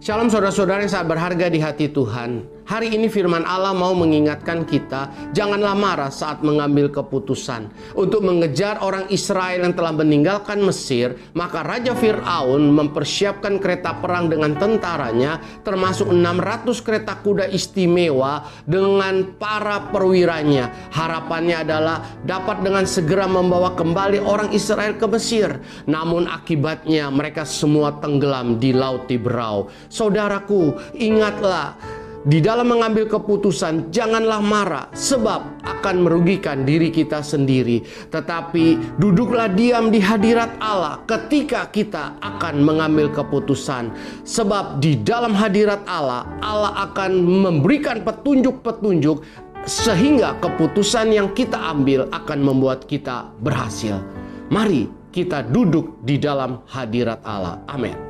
Shalom saudara-saudara yang sangat berharga di hati Tuhan. Hari ini firman Allah mau mengingatkan kita, janganlah marah saat mengambil keputusan. Untuk mengejar orang Israel yang telah meninggalkan Mesir, maka Raja Fir'aun mempersiapkan kereta perang dengan tentaranya, termasuk 600 kereta kuda istimewa dengan para perwiranya. Harapannya adalah dapat dengan segera membawa kembali orang Israel ke Mesir. Namun akibatnya mereka semua tenggelam di Laut Tiberau. Saudaraku, ingatlah di dalam mengambil keputusan, janganlah marah, sebab akan merugikan diri kita sendiri. Tetapi duduklah diam di hadirat Allah ketika kita akan mengambil keputusan, sebab di dalam hadirat Allah, Allah akan memberikan petunjuk-petunjuk sehingga keputusan yang kita ambil akan membuat kita berhasil. Mari kita duduk di dalam hadirat Allah. Amin.